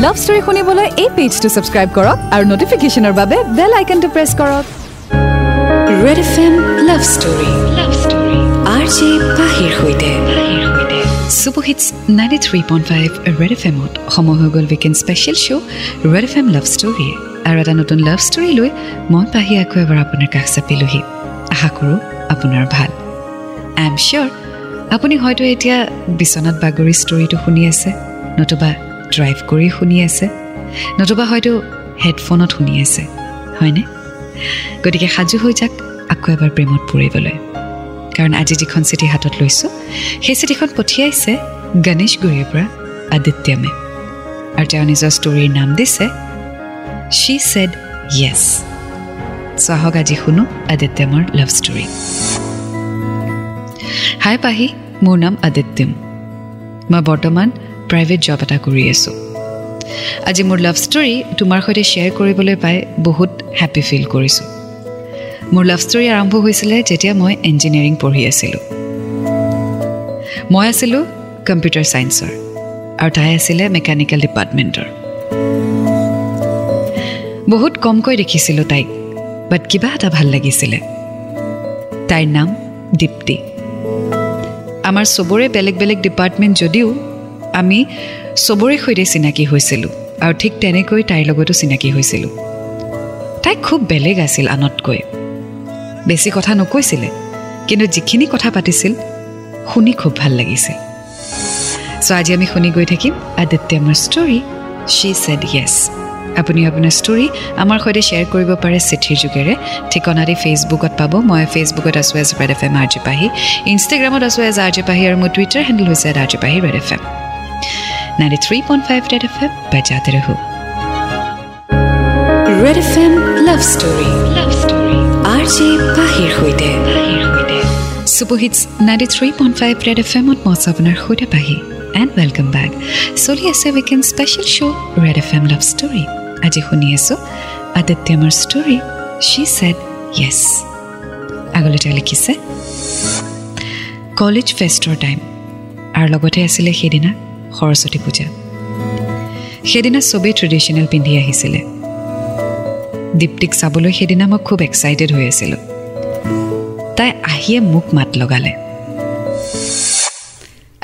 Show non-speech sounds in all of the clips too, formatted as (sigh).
Love story শুনিবলৈ এই পেজটো subscribe কৰক আৰু নটিফিকেশ্যনৰ বাবে বেল আইকনটো প্ৰেছ কৰক। Red F M love story love story R J পাহিৰ সৈতে। Super hits ninety three point five red F এমত সময় হৈ গ'ল weekend special show' red F M love story আৰু এটা নতুন লাভ ষ্টৰী লৈ মই পাহি আকৌ এবাৰ আপোনাৰ কাষ চাপিলোহি। আশা কৰোঁ আপোনাৰ ভাল। আই এম চিয়'ৰ আপুনি হয়তো এতিয়া বিচনাত বাগৰি ষ্টৰীটো শুনি আছে। নতুবা ড্ৰাইভ কৰি শুনি আছে। নতুবা হয়তো হেডফোনত শুনি আছে হয়নে? গতিকে সাজু হৈ যাক আকৌ এবাৰ প্ৰেমত পৰিবলৈ। কাৰণ আজি যিখন চিঠি হাতত লৈছোঁ সেই চিঠিখন পঠিয়াইছে গণেশগুৰিৰ পৰা আদিত্যমে। আৰু তেওঁ নিজৰ ষ্টৰীৰ নাম দিছে শ্বি ছেড য়েছ চাহক আজি শুনো আদিত্যমৰ লাভ ষ্টৰী হাই পাহি মোৰ নাম আদিত্যম। মই বৰ্তমান প্ৰাইভেট জব এটা কৰি আছোঁ। আজি মোৰ লাভ ষ্টৰী তোমাৰ সৈতে শ্বেয়াৰ কৰিবলৈ পাই বহুত হেপ্পী ফিল কৰিছোঁ। মোৰ লাভ ষ্টৰী আৰম্ভ হৈছিলে যেতিয়া মই ইঞ্জিনিয়াৰিং পঢ়ি আছিলোঁ। মই আছিলোঁ কম্পিউটাৰ ছায়েন্সৰ আৰু তাই আছিলে মেকানিকেল ডিপাৰ্টমেণ্টৰ বহুত কমকৈ দেখিছিলোঁ তাইক বাট কিবা এটা ভাল লাগিছিলে। তাইৰ নাম দীপ্তি। আমাৰ চবৰে বেলেগ বেলেগ ডিপাৰ্টমেণ্ট যদিও আমি চবৰে সৈতে চিনাকি হৈছিলোঁ আৰু ঠিক তেনেকৈ তাইৰ লগতো চিনাকি হৈছিলোঁ। তাই খুব বেলেগ আছিল আনতকৈ। বেছি কথা নকৈছিলে কিন্তু যিখিনি কথা পাতিছিল শুনি খুব ভাল লাগিছিল। চ' আজি আমি শুনি গৈ থাকিম আদিত্য আমাৰ ষ্টৰী শ্বি ছেড য়েছ আপুনি আপোনাৰ ষ্টৰী আমাৰ সৈতে শ্বেয়াৰ কৰিব পাৰে চিঠিৰ যোগেৰে। ঠিকনা দি ফেচবুকত পাব মই ফেচবুকত আছোঁ as red F M R J Pahi ইনষ্টাগ্ৰামত আছোঁ এজ আৰ জে পাহি আৰু মোৰ টুইটাৰ হেণ্ডেল হৈছে R J Pahi red F M ninety three point five red F M বাজাতে ৰহো red F M love story love story R J পাহিৰ সৈতে super hits ninety three point five red F এমত মই আছোঁ আপোনাৰ সৈতে পাহি এণ্ড ৱেলকাম বেক চলি আছে weekend special show' red F M love story আজি শুনি আছোঁ আদিত্যমৰ ষ্টৰী শ্বি ছেড য়েছ আগলৈ তেওঁ লিখিছে কলেজ ফেষ্টৰ টাইম আৰু লগতে আছিলে সেইদিনা সৰস্বতী পূজা। সেইদিনা চবেই ট্ৰেডিশ্যনেল পিন্ধি আহিছিলে। দীপ্তিক চাবলৈ সেইদিনা মই খুব এক্সাইটেড হৈ আছিলোঁ। তাই আহিয়ে মোক মাত লগালে।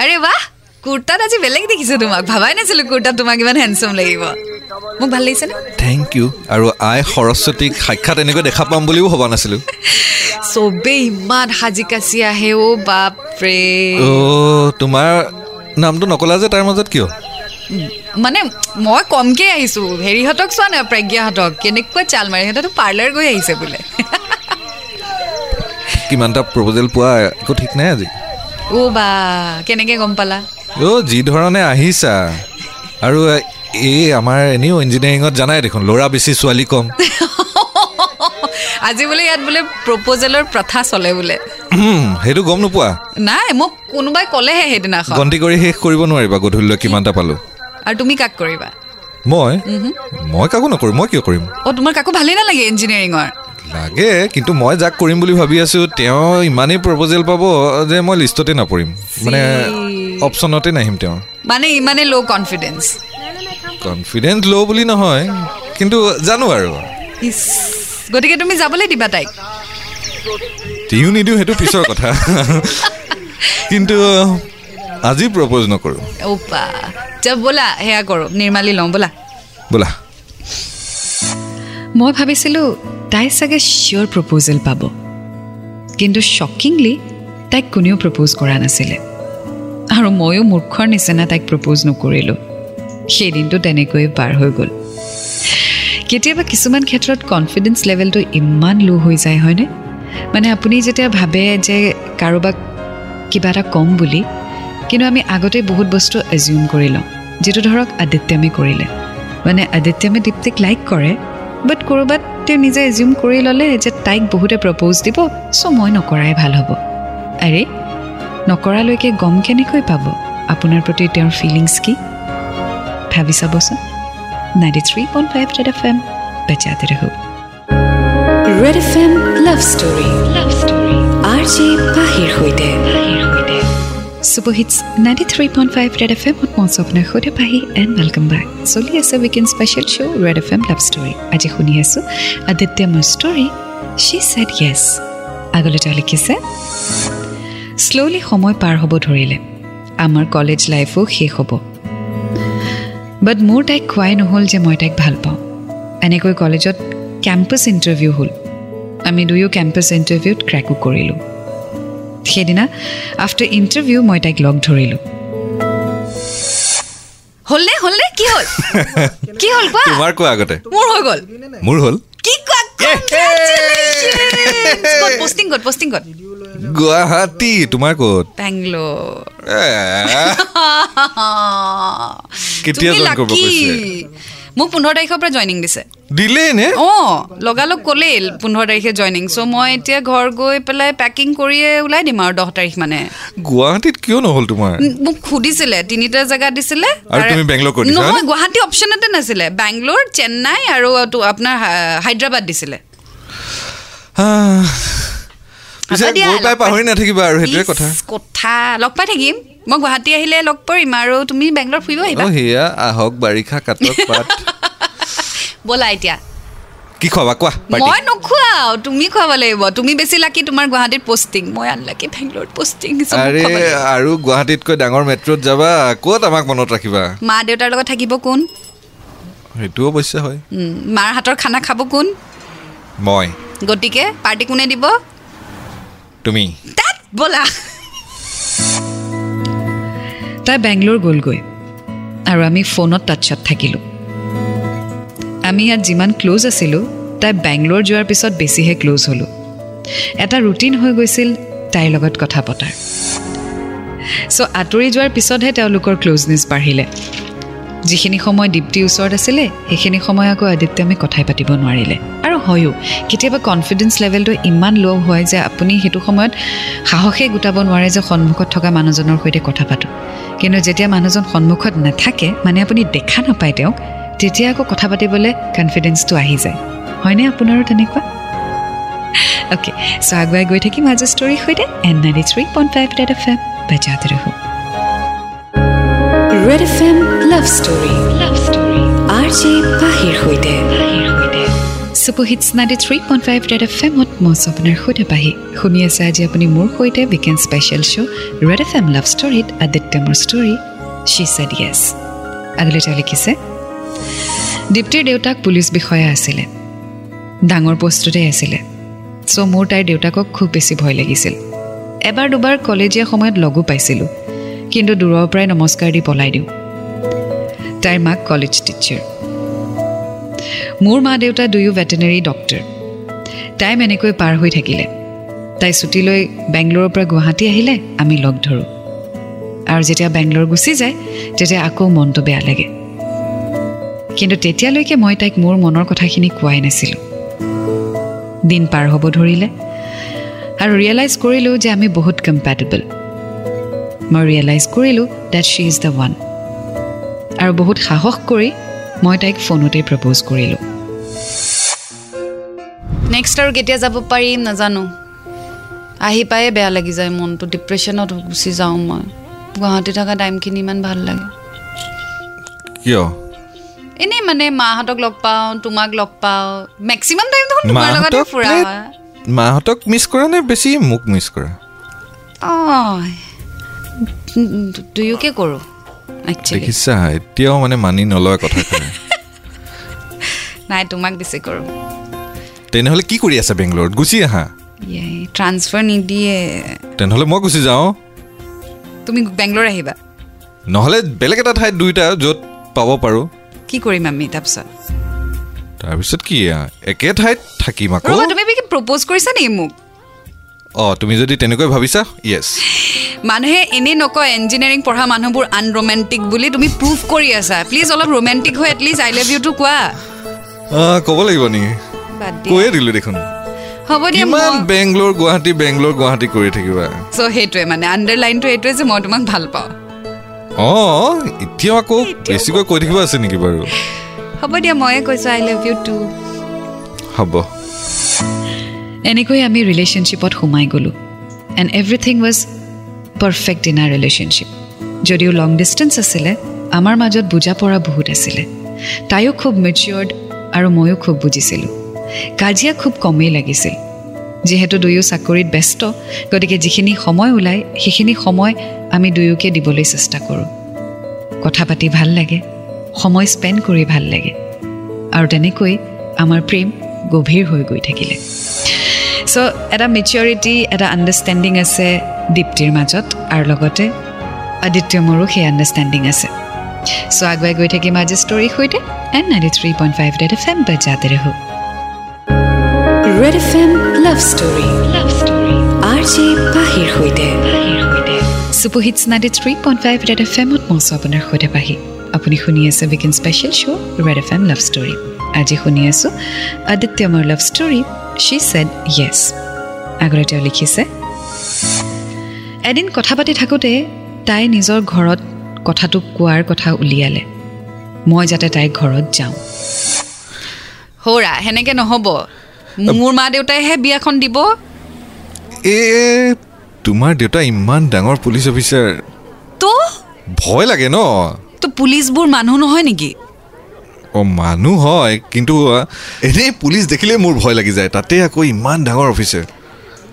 আৰে বাহ! কুৰ্তাত আজি বেলেগ দেখিছোঁ তোমাক। ভাবাই নাছিলোঁ কুৰ্তাত তোমাক ইমান হেণ্ডচম লাগিব। মোক ভাল লাগিছেনে? থেংক ইউ আৰু আই সৰস্বতীক সাক্ষাৎ এনেকৈ দেখা পাম বুলিও ভবা নাছিলোঁ। চবেই ইমান সাজি কাচি আহে অ' বাপৰে। অ' তোমাৰ নামটো নকলা যে তাৰ মাজত কিয়? মানে মই কমকৈ আহিছোঁ। হেৰিহঁতক চোৱা নাই প্ৰজ্ঞাহঁতক। কেনেকুৱা চাল মাৰে সিহঁতেতো পাৰ্লাৰ গৈ আহিছে বোলে। কিমানটা প্ৰপ'জেল পোৱা একো ঠিক নাই আজি। অ' বা কেনেকৈ গম পালা? অ' যি ধৰণে আহিছা। আৰু এই আমাৰ এনেও ইঞ্জিনিয়াৰিঙত জানাই দেখোন ল'ৰা বেছি ছোৱালী কম। (laughs) আজি বোলে ইয়াত বোলে প্ৰপ'জেলৰ প্ৰথা চলে বোলে। সেইটো গম নোপোৱা? নাই মোক কোনোবাই ক'লেহে সেইদিনাখন। গন্তি কৰি শেষ কৰিব নোৱাৰিবা গধূলিলৈ কিমানটা পালোঁ। আৰু তুমি কাক কৰিবা? মই? মই কাকো নকৰোঁ মই কিয় কৰিম? অ' তোমাৰ কাকো ভালেই নালাগে ইঞ্জিনিয়াৰিঙৰ লাগে কিন্তু মই যাক কৰিম বুলি ভাবি আছোঁ তেওঁ ইমানেই প্ৰপ'জেল পাব যে মই লিষ্টতে নপৰিম। মানে অপশ্যনতে নাহিম তেওঁৰ মানে ইমানে ল' কনফিডেঞ্চ কনফিডেঞ্চ ল' বুলি নহয় কিন্তু জানো আৰু। গতিকে তুমি যাবলৈ দিবা তাইক। দিওঁ নিদিওঁ সেইটো পিছৰ কথা। কিন্তু আজি প্ৰপ'জ নকৰোঁ। ব'লা সেয়া কৰোঁ নিৰ্মালি লওঁ ব'লা। বোলা। মই ভাবিছিলোঁ তাই চাগে চিয়'ৰ প্ৰপ'জেল পাব। কিন্তু শ্বকিংলি তাইক কোনেও প্ৰপ'জ কৰা নাছিলে। আৰু ময়ো মূৰ্খৰ নিচিনা তাইক প্ৰপ'জ নকৰিলোঁ। সেই দিনটো তেনেকৈয়ে পাৰ হৈ গ'ল। কেতিয়াবা কিছুমান ক্ষেত্ৰত কনফিডেঞ্চ লেভেলটো ইমান ল' হৈ যায় হয়নে? মানে আপুনি যেতিয়া ভাবে যে কাৰোবাক কিবা এটা ক'ম বুলি কিন্তু আমি আগতে বহুত বস্তু এজিউম কৰি লওঁ। যিটো ধৰক আদিত্যমে কৰিলে। মানে আদিত্যমে দীপ্তিক লাইক কৰে বাট ক'ৰবাত তেওঁ নিজে এজিউম কৰি ল'লে যে তাইক বহুতে প্ৰপ'জ দিব চ' মই নকৰাই ভাল হ'ব। আৰে নকৰালৈকে গম কেনেকৈ পাব? আপোনাৰ প্ৰতি তেওঁৰ ফিলিংছ কি? ভাবি চাবচোন। Ninety three point five F M বেচাতে ৰহো। Red F M love story love story R J পাহিৰ সৈতে super hits ninety three point five red F এমত মই আপোনাৰ সৈতে পাহি এণ্ড ৱেলকাম বেক চলি আছে weekend special show' red F M love story আজি শুনি আছোঁ আদিত্য মোৰ ষ্টৰী শ্বি ছেড য়েছ আগলৈ তেওঁ লিখিছে শ্ল'লি সময় পাৰ হ'ব ধৰিলে আমাৰ কলেজ লাইফো শেষ হ'ব বাট মোৰ তাইক কোৱাই নহ'ল যে মই তাইক ভাল পাওঁ এনেকৈ কলেজত কেম্পাছ ইণ্টাৰভিউ হ'ল আমি দুয়ো কেম্পাছ ইণ্টাৰভিউত ক্ৰেকো কৰিলোঁ। সেইদিনা আফটাৰ ইণ্টাৰভিউ মই তাইক লগ ধৰিলোঁ। হ'লনে? হ'লনে? কি হ'ল? (laughs) কি হ'ল? কোৱা? তোমাৰ কোৱা আগতে? মোৰ হৈ গ'ল। মোৰ হ'ল? কি কোৱা? পষ্টিং ক'ত? পষ্টিং ক'ত? গুৱাহাটী। তোমাৰ ক'ত? বেংগলোৰ (laughs) কেতিয়া join কৰিব। কৈছে? মোক পোন্ধৰ তাৰিখৰ পৰা জইনিং দিছে। অঁ লগালগ ক'লেই পোন্ধৰ তাৰিখে জইনিং চ' মই এতিয়া ঘৰ গৈ পেলাই পেকিং কৰিয়ে ওলাই দিম আৰু দহ তাৰিখ মানে। গুৱাহাটীত কিয় নহ'ল তোমাৰ? মোক সুধিছিলে তিনিটা জেগা দিছিলে। নহয়? গুৱাহাটী অপশ্যনতে নাছিলে। বেংগলোৰ চেন্নাই আৰু আপোনাৰ হায়দৰাবাদ দিছিলে। কথা লগ পাই থাকিম। মই গুৱাহাটী আহিলে লগ কৰিম আৰু তুমি বেংগলোৰ ফুৰিব আহিবা। সেয়া আহক বাৰিষা কাটক পাত। (laughs) ব'লা এতিয়া। কি খোৱাবা? কোৱা মই নোখোৱাও তুমি খুৱাব লাগিব। তুমি বেছি লাকি তোমাৰ গুৱাহাটীত পষ্টিং মই আনলাকি বেংগলোৰত পষ্টিং আৰে আৰু গুৱাহাটীতকৈ ডাঙৰ মেট্ৰত যাবা ক'ত আমাক মনত ৰাখিবা? মা দেউতাৰ লগত থাকিব কোন? সেইটো অৱশ্যে হয়। মাৰ হাতৰ খানা খাব কোন? মই। গতিকে পাৰ্টি কোনে দিব? তুমি। তাত ব'লা। তাই বেংগলোৰ গ'লগৈ আৰু আমি ফোনত টাচত থাকিলোঁ। আমি ইয়াত যিমান ক্ল'জ আছিলোঁ তাই বেংগলোৰ যোৱাৰ পিছত বেছিহে ক্ল'জ হ'লোঁ। এটা ৰুটিন হৈ গৈছিল তাইৰ লগত কথা পতাৰ। চ' আঁতৰি যোৱাৰ পিছতহে তেওঁলোকৰ ক্ল'জনেছ বাঢ়িলে। যিখিনি সময় দীপ্তিৰ ওচৰত আছিলে সেইখিনি সময় আকৌ আদিত্য আমি কথাই পাতিব নোৱাৰিলে। আৰু হয়ো কেতিয়াবা কনফিডেঞ্চ লেভেলটো ইমান ল' হয় যে আপুনি সেইটো সময়ত সাহসে গোটাব নোৱাৰে যে সন্মুখত থকা মানুহজনৰ সৈতে কথা পাতোঁ। কিন্তু যেতিয়া মানুহজন সন্মুখত নাথাকে মানে আপুনি দেখা নাপায় তেওঁক তেতিয়া আকৌ কথা পাতিবলৈ কনফিডেঞ্চটো আহি যায়। হয়নে আপোনাৰো তেনেকুৱা? অ'কে চ' আগুৱাই গৈ থাকিম আজিৰ ষ্টৰীৰ সৈতে and ninety three point five F M বাজাতে ৰহো। Red F M love story love story R J পাহিৰ সৈতে super hits ninety three point five red F এমত মই আপোনাৰ সৈতে পাহি। শুনি আছে আজি আপুনি মোৰ সৈতে weekend special show' red F M love ষ্টৰীত Aditya মোৰ ষ্টৰী শ্বি ছেড য়েছ আগলৈ তেওঁ লিখিছে দীপ্তিৰ দেউতাক পুলিচ বিষয়া আছিলে। ডাঙৰ পষ্টতে আছিলে। চ' মোৰ তাইৰ দেউতাকক খুব বেছি ভয় লাগিছিল। এবাৰ দুবাৰ কলেজীয়া সময়ত লগো পাইছিলোঁ। কিন্তু দূৰৰ পৰাই নমস্কাৰ দি পলাই দিওঁ। তাইৰ মাক কলেজ টিচাৰ মোৰ মা দেউতা দুয়ো ভেটেনেৰী ডক্টৰ টাইম এনেকৈ পাৰ হৈ থাকিলে। তাই ছুটী লৈ বেংগলোৰৰ পৰা গুৱাহাটী আহিলে আমি লগ ধৰোঁ। আৰু যেতিয়া বেংগলোৰ গুচি যায় তেতিয়া আকৌ মনটো বেয়া লাগে। কিন্তু তেতিয়ালৈকে মই তাইক মোৰ মনৰ কথাখিনি কোৱাই নাছিলোঁ। দিন পাৰ হ'ব ধৰিলে। আৰু ৰিয়েলাইজ কৰিলোঁ যে আমি বহুত কম্পেটেবল মই ৰিয়েলাইজ কৰিলোঁ that she is the one আৰু বহুত সাহস কৰি মই তাইক ফোনতেই প্ৰপ'জ কৰিলোঁ। নেক্সট আৰু কেতিয়া যাব পাৰিম নাজানো। আহি পায়ে বেয়া লাগি যায় মনটো ডিপ্ৰেশ্যনত গুচি যাওঁ মই। গুৱাহাটী থকা টাইমখিনি ইমান ভাল লাগে। কিয়? এনেই মানে মাহঁতক লগ পাওঁ তোমাক লগ পাওঁ। মেক্সিমাম টাইম দেখোন তোমাৰ লগতে মাহঁতক ফুৰা হয়। মাহঁতক মিছ কৰা নে বেছি মোক মিছ কৰা? অঁ দুয়োকে কৰোঁ দেখিছা এতিয়াও মানে মানি নলয় কথাখিনি। (laughs) নাই তোমাক বেছি কৰোঁ তেনেহ'লে কি কৰি আছা বেংগলোৰত? গুচি আহা। ট্ৰান্সফাৰ নিদিয়ে। তেনেহ'লে মই গুচি যাওঁ। তুমি বেংগলোৰ আহিবা। নহ'লে বেলেগ এটা ঠাইত দুইটা য'ত পাব পাৰোঁ। কি কৰিম আমি তাৰপিছত? তাৰপিছত কি একে ঠাইত থাকিম আকৌ। তুমি প্ৰপ'জ কৰিছা নেকি মোক? অঁ তুমি যদি তেনেকৈ ভাবিছা য়েছ মানুহে এনেই নকয় ইঞ্জিনিয়াৰিং পঢ়া মানুহবোৰ আনৰোমেণ্টিক বুলি তুমি প্ৰুভ কৰি আছা। প্লিজ অলপ ৰোমেণ্টিক হৈ এটলিষ্ট আই লাভ ইউটো কোৱা। ক'ব লাগিব নেকি কৈয়ে দিলোঁ দেখোন। হ'ব দিয়া বেংগলোৰ গুৱাহাটী বেংগলোৰ গুৱাহাটী কৰি থাকিবা। চ' সেইটোৱে মানে আণ্ডাৰলাইনটো এইটোৱে যে মই তোমাক ভাল পাওঁ। অঁ এতিয়াও আকৌ বেছিকৈ কৈ থাকিব আছে নেকি বাৰু? হ'ব দিয়া ময়ে কৈছোঁ আই লাভ ইউ টু হ'ব। এনেকৈ আমি ৰিলেশ্যনশ্বিপত সোমাই গ'লোঁ। And everything was perfect in our relationship যদিও লং ডিষ্টেঞ্চ আছিলে আমাৰ মাজত বুজা পৰা বহুত আছিলে। তাইও খুব মেচিয়ৰ্ড আৰু ময়ো খুব বুজিছিলোঁ। কাজিয়া খুব কমেই লাগিছিল। যিহেতু দুয়ো চাকৰিত ব্যস্ত গতিকে যিখিনি সময় ওলায় সেইখিনি সময় আমি দুয়োকে দিবলৈ চেষ্টা কৰোঁ। কথা পাতি ভাল লাগে সময় স্পেণ্ড কৰি ভাল লাগে। আৰু তেনেকৈ আমাৰ প্ৰেম গভীৰ হৈ গৈ থাকিলে। চ' এটা মেচিয়ৰিটি এটা আণ্ডাৰষ্টেণ্ডিং আছে দীপ্তিৰ মাজত আৰু লগতে আদিত্য মোৰো সেই আণ্ডাৰষ্টেণ্ডিং আছে চ' আগুৱাই গৈ থাকিম আজি ষ্টৰীৰ সৈতে and ninety three point five red F M বাজাতে ৰহো red F M love story love story R J পাহিৰ সৈতে super hits ninety three point five red F এমত মই আছোঁ আপোনাৰ সৈতে পাহি আপুনি শুনি আছে weekend special show' red F M love story আজি শুনি আছোঁ আদিত্য মোৰ লাভ ষ্টৰী শ্বি ছেড য়েছ আগলৈ তেওঁ লিখিছে এদিন কথা পাতি থাকোঁতে তাই নিজৰ ঘৰত কথাটো কোৱাৰ কথা উলিয়ালে। মই যাতে তাইৰ ঘৰত যাওঁ। সৌৰা সেনেকে নহ'ব। মোৰ মা দেউতাইহে বিয়াখন দিব। এ তোমাৰ দেউতা ইমান ডাঙৰ পুলিচ অফিচাৰ। তো? ভয় লাগে ন? তো পুলিচবোৰ মানুহ নহয় নেকি? অঁ মানুহ হয় কিন্তু এনেই পুলিচ দেখিলে মোৰ ভয় লাগি যায়। তাতে আকৌ ইমান ডাঙৰ অফিচাৰ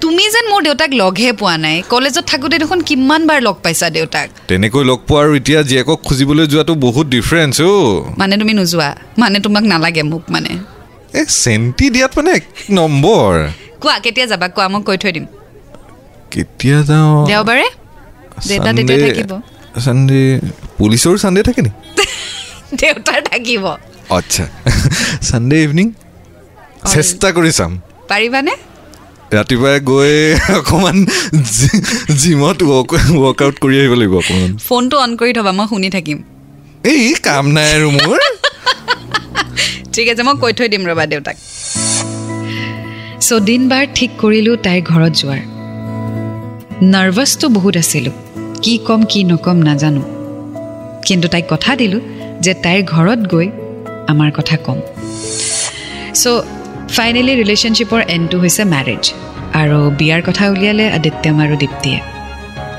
তুমি যেন মোৰ দেউতাক লগহে পোৱা নাই কলেজত থাকোঁতে দেখোন কিমান বাৰ লগ পাইছা দেউতাক? তেনেকৈ লগ পোৱা আৰু এতিয়া জীয়েকক খুজিবলৈ যোৱাটো বহুত ডিফাৰেঞ্চ অ' মানে তুমি নোযোৱা মানে তোমাক নালাগে মোক মানে। এই চেণ্টি দিয়াত মানে এক নম্বৰ। কোৱা কেতিয়া যাবা? কোৱা মই কৈ থৈ দিম। কেতিয়া যাওঁ? দেওবাৰে? দেউতা তেতিয়া থাকিব। চানডে পুলিচৰো চানডে থাকে নি? (laughs) দেউতাৰ থাকিব। আচ্ছা। চানডে ইভিনিং চেষ্টা কৰি চাম। পাৰিবানে? ৰাতিপুৱাই গৈ অকণমান জিমত ৱৰ্ক ৱৰ্কআউট কৰি আহিব লাগিব অকণমান। ফোনটো অন কৰি থবা মই শুনি থাকিম। এই কাম নাই আৰু মোৰ। ঠিক আছে মই কৈ থৈ দিম ৰ'বা দেউতাক। চ' দিন বাৰ ঠিক কৰিলোঁ তাইৰ ঘৰত যোৱাৰ। নাৰ্ভাছটো বহুত আছিলোঁ। কি ক'ম কি নক'ম নাজানো। কিন্তু তাইক কথা দিলোঁ। যে তাইৰ ঘৰত গৈ আমাৰ কথা ক'ম। চ' ফাইনেলি ৰিলেশ্যনশ্বিপৰ এণ্ডটো হৈছে মেৰেজ আৰু বিয়াৰ কথা উলিয়ালে আদিত্যম আৰু দীপ্তিয়ে।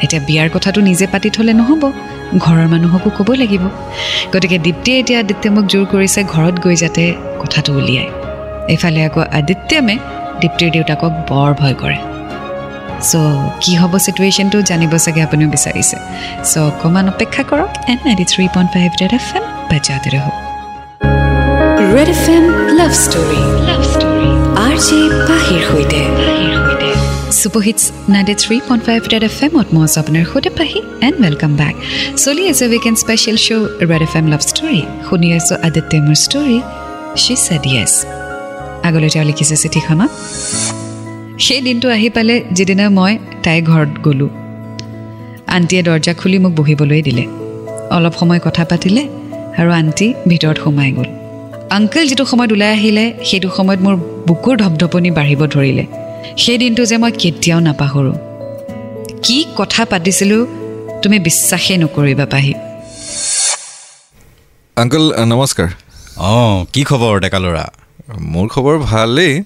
এতিয়া বিয়াৰ কথাটো নিজে পাতি থ'লে নহ'ব ঘৰৰ মানুহকো ক'ব লাগিব। গতিকে দীপ্তিয়ে এতিয়া আদিত্যমক জোৰ কৰিছে ঘৰত গৈ যাতে কথাটো উলিয়ায়। এইফালে আকৌ আদিত্যমে দীপ্তিৰ দেউতাকক বৰ ভয় কৰে। চ' কি হ'ব চিটুৱেশ্যনটো জানিব চাগে আপুনিও বিচাৰিছে। চ' অকণমান অপেক্ষা কৰক and ninety three point five red F M বাজাতে ৰহক। Red F M love story love story R J পাহিৰ সৈতে। Super hits ninety three point five red F এমত মই আছোঁ আপোনাৰ সৈতে পাহি এণ্ড ৱেলকাম বেক চলি আছে weekend special show' red F M love story শুনি আছোঁ আদিত্য মোৰ ষ্টৰী শ্বি ছেড য়েছ আগলৈ তেওঁ লিখিছে চিঠিখনত সেই দিনটো আহি পালে যিদিনা মই তাইৰ ঘৰত গ'লোঁ। আণ্টিয়ে দৰ্জা খুলি মোক বহিবলৈ দিলে। অলপ সময় কথা পাতিলে আৰু আণ্টি ভিতৰত সোমাই গ'ল। আংকল যিটো সময়ত ওলাই আহিলে সেইটো সময়ত মোৰ বুকুৰ ধপধপনি বাঢ়িব ধৰিলে। সেই দিনটো যে মই কেতিয়াও নাপাহৰোঁ। কি কথা পাতিছিলোঁ তুমি বিশ্বাসেই নকৰিবা পাহি। আংকল নমস্কাৰ। অঁ কি খবৰ ডেকা ল'ৰা? মোৰ খবৰ ভালেই।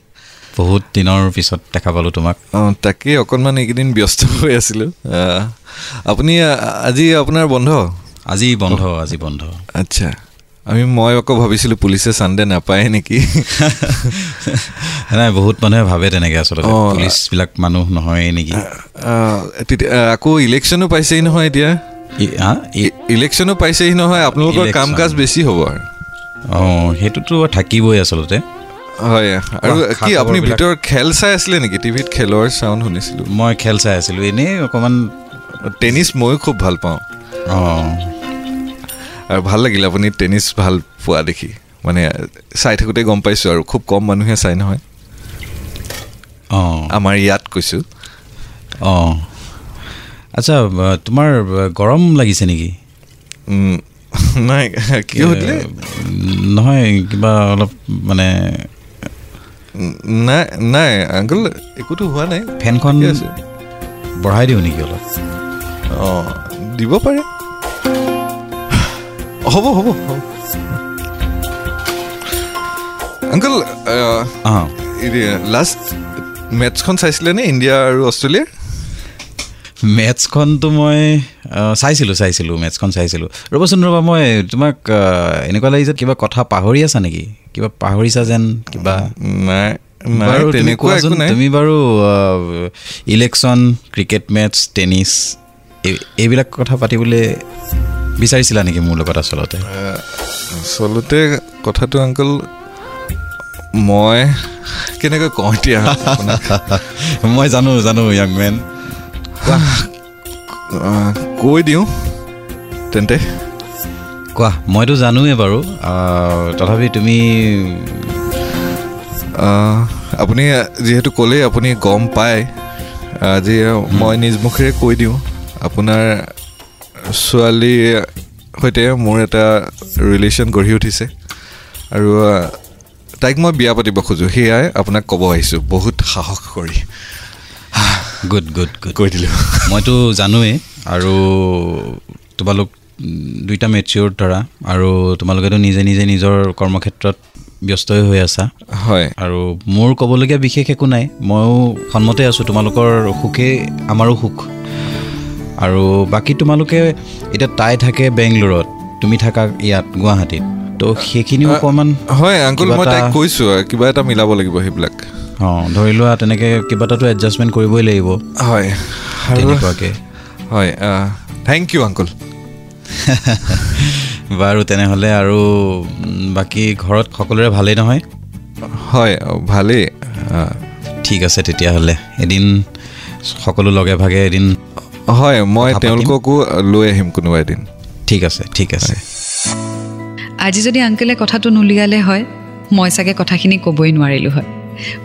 বহুত দিনৰ পিছত দেখা পালোঁ তোমাক। অঁ তাকেই অকণমান এইকেইদিন ব্যস্ত হৈ আছিলোঁ। আপুনি আজি আপোনাৰ বন্ধ? আজি বন্ধ আজি বন্ধ। আচ্ছা আমি মই আকৌ ভাবিছিলোঁ পুলিচে চানডে নাপায় নেকি? (laughs) নাই বহুত মানুহে ভাবে তেনেকৈ আচলতে। পুলিচবিলাক মানুহ নহয় নেকি? তেতিয়া আকৌ ইলেকশ্যনো পাইছেহি নহয় এতিয়া? ইলেকশ্যনো পাইছেহি নহয় আপোনালোকৰ কাম। কাজ বেছি হ'ব আৰু। অঁ সেইটোতো থাকিবই আচলতে। হয় আৰু কি আপুনি? ভিতৰত খেল চাই আছিলে নেকি? টিভিত খেলৰ চাউণ্ড শুনিছিলোঁ। মই খেল চাই আছিলোঁ। এনেই অকণমান টেনিছ ময়ো খুব ভাল পাওঁ। অঁ। আৰু ভাল লাগিল আপুনি টেনিছ ভাল পোৱা দেখি। মানে চাই থাকোঁতে গম পাইছোঁ আৰু খুব কম মানুহে চাই নহয়। অঁ। আমাৰ ইয়াত কৈছোঁ। অঁ। আচ্ছা তোমাৰ গৰম লাগিছে নেকি? নাই কিয় সুধিলে? এ, নহয় কিবা অলপ মানে নাই নাই আংকল একোতো হোৱা নাই। ফেনখন বঢ়াই দিওঁ নেকি অলপ? অঁ দিব পাৰে। হ'ব হ'ব হ'ব। আংকল অঁ লাষ্ট মেটচখন চাইছিলেনে ইণ্ডিয়া আৰু অষ্ট্ৰেলিয়াৰ? মেথছখনটো মই চাইছিলোঁ চাইছিলোঁ মেথছখন চাইছিলোঁ। ৰ'বচোন ৰ'বা মই তোমাক এনেকুৱা লাগিছে কিবা কথা পাহৰি আছা নেকি? কিবা পাহৰিছা যেন কিবা? নাই তুমি তেনেকুৱা তুমি বাৰু ইলেকশ্যন ক্ৰিকেট মেটছ টেনিছ এই- এইবিলাক কথা পাতিবলৈ বিচাৰিছিলা নেকি মোৰ লগত আচলতে? আচলতে কথাটো আংকল মই কেনেকৈ কওঁ এতিয়া? (laughs) মই জানো জানো য়াং মেন কৈ দিওঁ তেন্তে। কোৱা? মইতো জানোৱেই বাৰু। তথাপি তুমি আপুনি যিহেতু ক'লেই আপুনি গম পায় আজি মই নিজ মুখেৰে কৈ দিওঁ আপোনাৰ ছোৱালীৰ সৈতে মোৰ এটা ৰিলেশ্যন গঢ়ি উঠিছে। আৰু তাইক মই বিয়া পাতিব খোজোঁ। সেয়াই আপোনাক ক'ব আহিছোঁ বহুত সাহস কৰি। গুড গুড গুড কৈ দিলোঁ। মইতো জানোৱেই আৰু তোমালোক দুইটা মেচিয়ৰ ধৰা আৰু তোমালোকেতো নিজে নিজে নিজৰ কৰ্মক্ষেত্ৰত ব্যস্তই হৈ আছা। হয়। আৰু মোৰ ক'বলগীয়া বিশেষ একো নাই। ময়ো সন্মতে আছোঁ তোমালোকৰ সুখেই আমাৰো সুখ। আৰু বাকী তোমালোকে এতিয়া তাই থাকে বেংগলোৰত তুমি থাকা ইয়াত গুৱাহাটীত। তো সেইখিনিও অকণমান হয় আংকুল মই তাইক কৈছোঁ কিবা এটা মিলাব লাগিব সেইবিলাক। অঁ ধৰি লোৱা তেনেকৈ কিবা এটাতো এডজাষ্টমেণ্ট কৰিবই লাগিব। হয়। তেনেকুৱাকৈ। হয় থেংক ইউ আংকুল (laughs) বাৰু তেনেহ'লে আৰু বাকী ঘৰত সকলোৰে ভালেই নহয়? হয় ভালেই। ঠিক আছে তেতিয়াহ'লে। এদিন সকলো লগে ভাগে এদিন হয় মই। তেওঁলোককো লৈ আহিম কোনোবা এদিন। ঠিক আছে ঠিক আছে। আজি যদি আংকেলে কথাটো নুলিয়ালে হয় মই চাগে কথাখিনি ক'বই নোৱাৰিলোঁ হয়।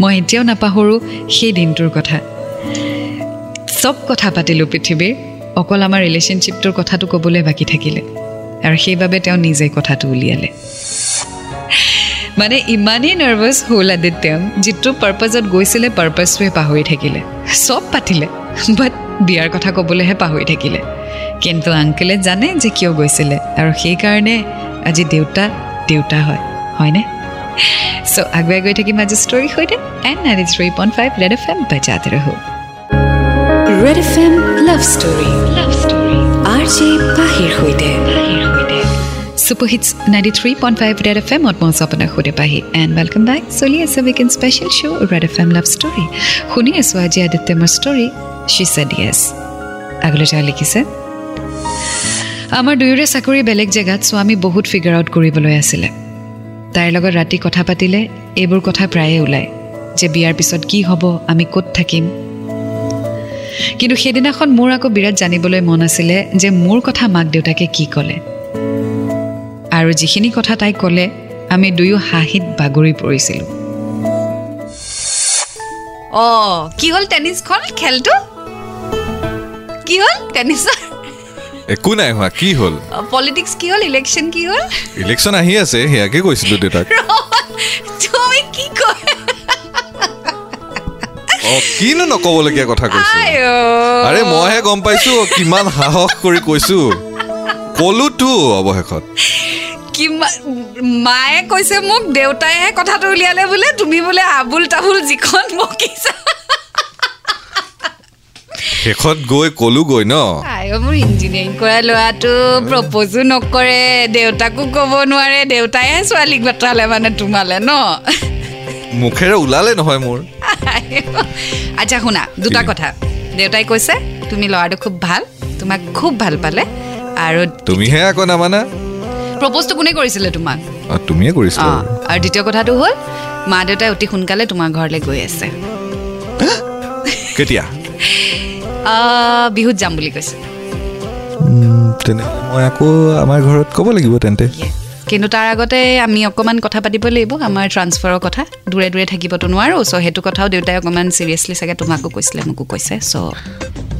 মই এতিয়াও নাপাহৰোঁ সেই দিনটোৰ কথা। চব কথা পাতিলোঁ পৃথিৱীৰ। অকল আমাৰ ৰিলেশ্যনশ্বিপটোৰ কথাটো ক'বলৈ বাকী থাকিলে। আৰু সেইবাবে তেওঁ নিজে কথাটো উলিয়ালে। মানে ইমানেই নাৰ্ভাছ হ'ল আদিত্যম যিটো পাৰ্পাজত গৈছিলে পাৰ্পাছটোৱে পাহৰি থাকিলে। চব পাতিলে বাট বিয়াৰ কথা ক'বলৈহে পাহৰি থাকিলে। কিন্তু আংকেলে জানে যে কিয় গৈছিলে আৰু সেইকাৰণে আজি দেউতা দেউতা হয় হয়নে? চ' আগুৱাই গৈ থাকিম আজি ষ্টৰীৰ সৈতে and nine three point five red F M বজাতে ৰহো। Red F M love story love story R J পাহিৰ সৈতে super hits ninety three point five red F এমত মই আপোনাৰ সুধে পাহি এণ্ড ৱেলকাম বেক চলি আছে weekend special show' red F M love story শুনি আছোঁ আজি আদিত্য মোৰ ষ্টৰী শ্বি ছেড য়েছ আগলৈ তেওঁ লিখিছে আমাৰ দুয়োৰে চাকৰি বেলেগ জেগাত আমি বহুত ফিগাৰ আউট কৰিবলৈ আছিলে তাইৰ লগত ৰাতি কথা পাতিলে এইবোৰ কথা প্ৰায়ে ওলায় যে বিয়াৰ পিছত কি হ'ব আমি ক'ত থাকিম কিন্তু সেইদিনাখন মোৰ আকৌ বিৰাট জানিবলৈ মন আছিলে যে মোৰ কথা মাক দেউতাকে কি ক'লে। আৰু যিখিনি কথা তাই ক'লে আমি দুয়ো হাঁহিত বাগৰি পৰিছিলোঁ। অঁ কি হ'ল টেনিছখন খেলটো? কি হ'ল টেনিছৰ? একো নাই হোৱা কি হ'ল? পলিটিক্স কি হ'ল ইলেকশ্যন কি হ'ল? ইলেকশ্যন আহি আছে সেয়াকে কৈছিলোঁ দেউতাক। কিনো নক'বলগীয়া কথা কৈছোঁ। আৰে মইহে গম পাইছো কিমান সাহস কৰি কৈছো। কলোতো অৱশেষত। মায়ে কৈছে মোক দেউতাইহে কথাটো উলিয়ালে বোলে তুমি বোলে আবুল তাবুল যিখন বকিছা শেষত গৈ কলোগৈ ন? আই অ, মোৰ ইঞ্জিনিয়াৰিং কৰা ল'ৰাটো প্ৰপ'জো নকৰে দেউতাকো ক'ব নোৱাৰে দেউতাইহে ছোৱালীক বাটালে মানে তোমালে ন? মুখেৰে ওলালে নহয় মোৰ। (laughs) আচ্ছা শুনা দুটা? কথা। দেউতাই কৈছে তুমি ল'ৰাটো খুব ভাল তোমাক খুব ভাল পালে আৰু তুমিহে আকৌ নামানা? প্ৰপ'জটো কোনে কৰিছিলে তোমাক? তুমিয়ে কৰিছিলা। আৰু দ্বিতীয় কথাটো হ'ল মা দেউতাই অতি সোনকালে তোমাৰ ঘৰলৈ গৈ আছে। (gasps) কেতিয়া? বিহুত যাম বুলি কৈছে। তেনেহ'লে মই আকৌ আমাৰ ঘৰত ক'ব লাগিব তেন্তে। কিন্তু তাৰ আগতে আমি অকণমান কথা পাতিব লাগিব আমাৰ ট্ৰান্সফাৰৰ কথা। দূৰে দূৰে থাকিবতো নোৱাৰোঁ চ' সেইটো কথাও দেউতাই অকণমান চিৰিয়াছলি চাগে তোমাকো কৈছিলে মোকো কৈছে চ'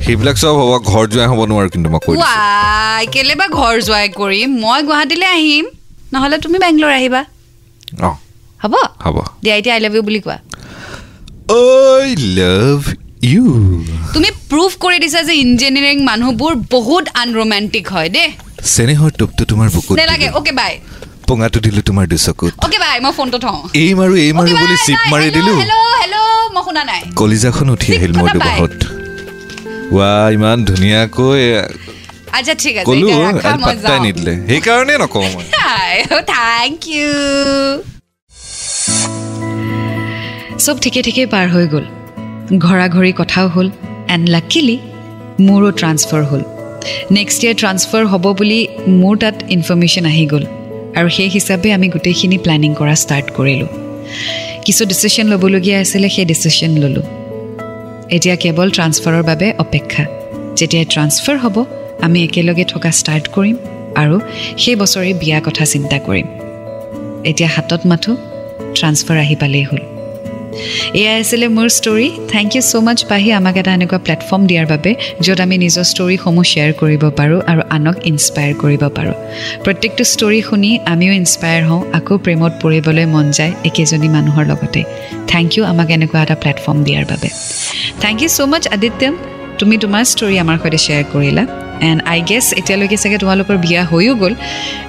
সেইবিলাক চব হ'ব ঘৰ যোৱাই হ'ব নোৱাৰো কিন্তু মই কৈ দিছোঁ। ৱাই কেলে বা ঘৰ যোৱাই কৰিম? মই গুৱাহাটীলৈ আহিম নহ'লে তুমি বেংগলোৰ আহিবা। অঁ। হ'ব? হ'ব। দিয়া এতিয়া আই লাভ ইউ বুলি কোৱা। আই লাভ ইউ তুমি প্ৰুভ কৰি দিছা যে ইঞ্জিনিয়াৰিং মানুহবোৰ বহুত আনৰোমেণ্টিক হয় দেই। চেনেহৰ টোপটো তোমাৰ বুকুত নেলাগে। অ'কে বাই পোঙাটো দিলোঁ তোমাৰ দুচকুত। অ'কে বাই মই ফোনটো থওঁ। এই মাৰো এই মাৰো বুলি চিপ মাৰি দিলোঁ। হেল্ল' হেল্ল' মই শুনা নাই। কলিজাখন উঠি আহিল মোৰ। দুবাহত। ৱা ইমান ধুনীয়াকৈ আচ্ছা ঠিক আছে কলো পাত্তাই। নিদিলে। সেইকাৰণে নকওঁ মই। (laughs) থেংক ইউ চব ঠিকে ঠিকে পাৰ হৈ গ'ল। ঘৰা ঘৰি কথাও হ'ল এণ্ড লাকিলি মোৰো ট্ৰান্সফাৰ হ'ল। নেক্সট ইয়েৰ ট্ৰান্সফাৰ হ'ব বুলি মোৰ তাত ইনফৰ্মেশ্যন আহি গ'ল। আৰু সেই হিচাপে আমি গোটেইখিনি প্লেনিং কৰা ষ্টাৰ্ট কৰিলোঁ। কিছু ডিচিশ্যন ল'বলগীয়া আছিলে সেই ডিচিশ্যন ল'লোঁ। এতিয়া কেৱল ট্ৰান্সফাৰৰ বাবে অপেক্ষা। যেতিয়াই ট্ৰান্সফাৰ হ'ব আমি একেলগে থকা ষ্টাৰ্ট কৰিম আৰু সেই বছৰে বিয়া কথা চিন্তা কৰিম। এতিয়া হাতত মাথো ট্ৰান্সফাৰ আহি পালেই হ'ল। এয়াই আছিলে মোৰ story thank you so' much পাহি। আমাক এটা এনেকুৱা প্লেটফৰ্ম দিয়াৰ বাবে য'ত আমি নিজৰ ষ্টৰীসমূহ শ্বেয়াৰ কৰিব পাৰোঁ আৰু আনক ইনস্পায়াৰ কৰিব পাৰোঁ। প্ৰত্যেকটো ষ্টৰী শুনি আমিও ইনস্পায়াৰ হওঁ আকৌ প্ৰেমত পৰিবলৈ মন যায় একেজনী মানুহৰ লগতে। থেংক ইউ আমাক এনেকুৱা এটা প্লেটফৰ্ম দিয়াৰ বাবে। থেংক ইউ ছ' মাছ আদিত্যন তুমি তোমাৰ ষ্টৰী আমাৰ সৈতে শ্বেয়াৰ কৰিলা এণ্ড আই গেছ এতিয়ালৈকে চাগে তোমালোকৰ বিয়া হৈও গ'ল।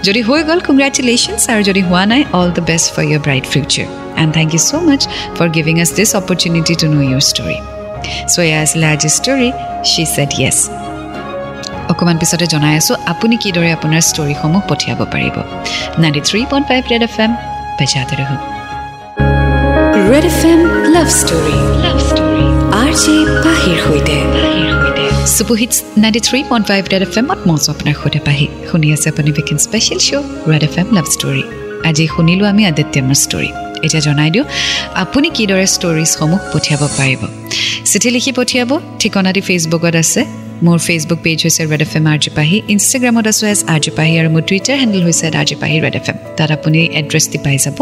যদি হৈ গ'ল কংগ্ৰেচুলেশ্যনছ আৰু যদি হোৱা নাই all the best for your bright future and thank you so' much for giving us this opportunity to know' your story so' এয়া আছিলে আজিৰ ষ্টৰী শ্বি ছেড য়েছ অকণমান পিছতে জনাই আছোঁ আপুনি কিদৰে আপোনাৰ ষ্টৰীসমূহ পঠিয়াব পাৰিব। Ninety three point five red F M বেজাতে ৰহক। Red F M love story love story R J পাহিৰ সৈতে super hits ninety three point five red F এমত মঞ্চ আপোনাৰ সৈতে পাহি। শুনি আছে আপুনি weekend special show' red F M love story আজি শুনিলোঁ আমি আদিত্যমৰ ষ্টৰী এতিয়া জনাই দিওঁ আপুনি কিদৰে ষ্টৰিজসমূহ পঠিয়াব পাৰিব। চিঠি লিখি পঠিয়াব ঠিকনাটি ফেচবুকত আছে। মোৰ ফেচবুক পেজ হৈছে red F M R J Pahi ইনষ্টাগ্ৰামত আছোঁ এজ আৰ জি পাহি আৰু মোৰ টুইটাৰ হেণ্ডেল হৈছে R J Pahi red F M তাত আপুনি এড্ৰেছটি পাই যাব।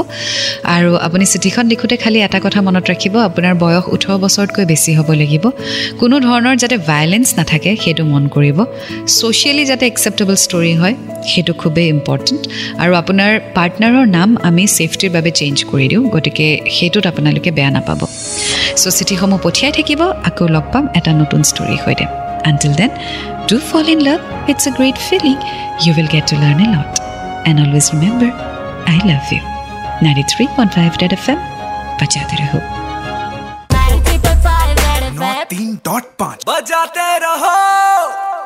আৰু আপুনি চিঠিখন লিখোঁতে খালী এটা কথা মনত ৰাখিব আপোনাৰ বয়স ওঠৰ বছৰতকৈ বেছি হ'ব লাগিব। কোনো ধৰণৰ যাতে ভায়লেঞ্চ নাথাকে সেইটো মন কৰিব। ছ'চিয়েলি যাতে একচেপ্টেবল ষ্টৰী হয় সেইটো খুবেই ইম্পৰ্টেণ্ট আৰু আপোনাৰ পাৰ্টনাৰৰ নাম আমি ছেফটিৰ বাবে চেঞ্জ কৰি দিওঁ গতিকে সেইটোত আপোনালোকে বেয়া নাপাব। চ' চিঠিসমূহ পঠিয়াই থাকিব আকৌ লগ পাম এটা নতুন ষ্টৰীৰ সৈতে। Until then, do fall in love. It's a great feeling. You will get to learn a lot. And always remember, I love you. 93.5 Red FM, Bajate रहो. 93.5 Red FM. 93.5 Bajate रहो.